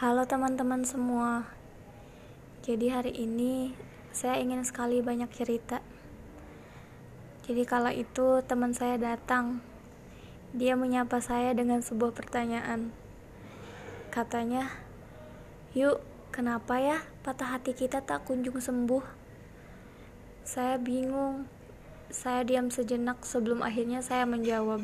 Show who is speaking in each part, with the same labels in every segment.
Speaker 1: Halo teman-teman semua. Jadi hari ini saya ingin sekali banyak cerita. Jadi kala itu teman saya datang. Dia menyapa saya dengan sebuah pertanyaan. Katanya, "Yuk, kenapa ya patah hati kita tak kunjung sembuh?" Saya bingung. Saya diam sejenak sebelum akhirnya saya menjawab.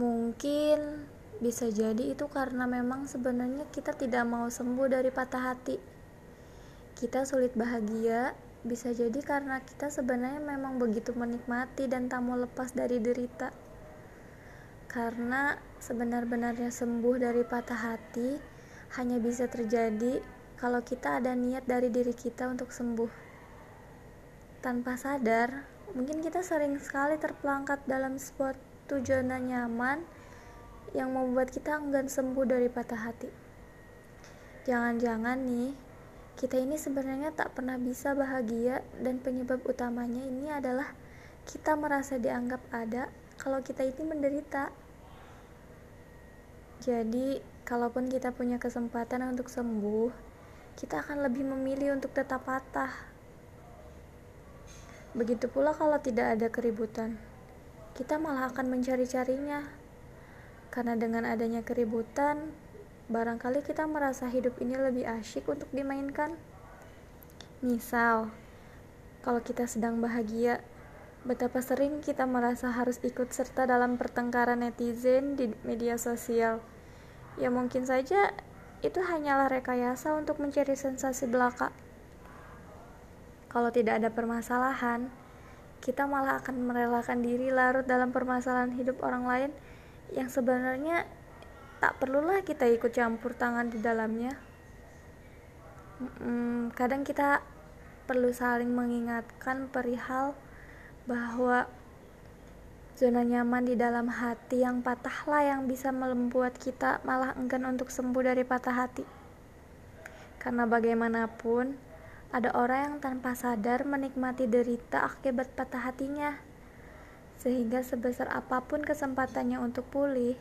Speaker 1: Mungkin bisa jadi itu karena memang sebenarnya kita tidak mau sembuh dari patah hati. Kita sulit bahagia, bisa jadi karena kita sebenarnya memang begitu menikmati dan tak mau lepas dari derita. Karena sebenar-benarnya sembuh dari patah hati hanya bisa terjadi kalau kita ada niat dari diri kita untuk sembuh. Tanpa sadar, mungkin kita sering sekali terperangkap dalam suatu zona nyaman yang membuat kita enggan sembuh dari patah hati. Jangan-jangan nih, kita ini sebenarnya tak pernah bisa bahagia dan penyebab utamanya ini adalah kita merasa dianggap ada kalau kita ini menderita. Jadi, kalaupun kita punya kesempatan untuk sembuh, kita akan lebih memilih untuk tetap patah. Begitu pula kalau tidak ada keributan, kita malah akan mencari-carinya karena dengan adanya keributan, barangkali kita merasa hidup ini lebih asyik untuk dimainkan. Misal, kalau kita sedang bahagia, betapa sering kita merasa harus ikut serta dalam pertengkaran netizen di media sosial. Ya mungkin saja itu hanyalah rekayasa untuk mencari sensasi belaka. Kalau tidak ada permasalahan, kita malah akan merelakan diri larut dalam permasalahan hidup orang lain yang sebenarnya tak perlulah kita ikut campur tangan di dalamnya. Hmm, kadang kita perlu saling mengingatkan perihal bahwa zona nyaman di dalam hati yang patahlah yang bisa membuat kita malah enggan untuk sembuh dari patah hati. Karena bagaimanapun, ada orang yang tanpa sadar menikmati derita akibat patah hatinya sehingga sebesar apa pun kesempatannya untuk pulih,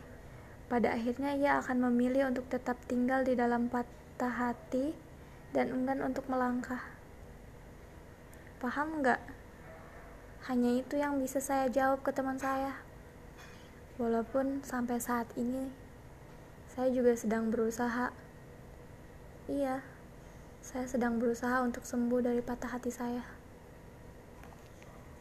Speaker 1: pada akhirnya ia akan memilih untuk tetap tinggal di dalam patah hati dan enggan untuk melangkah. Paham nggak? Hanya itu yang bisa saya jawab ke teman saya. Walaupun sampai saat ini saya juga sedang berusaha. Iya, saya sedang berusaha untuk sembuh dari patah hati saya.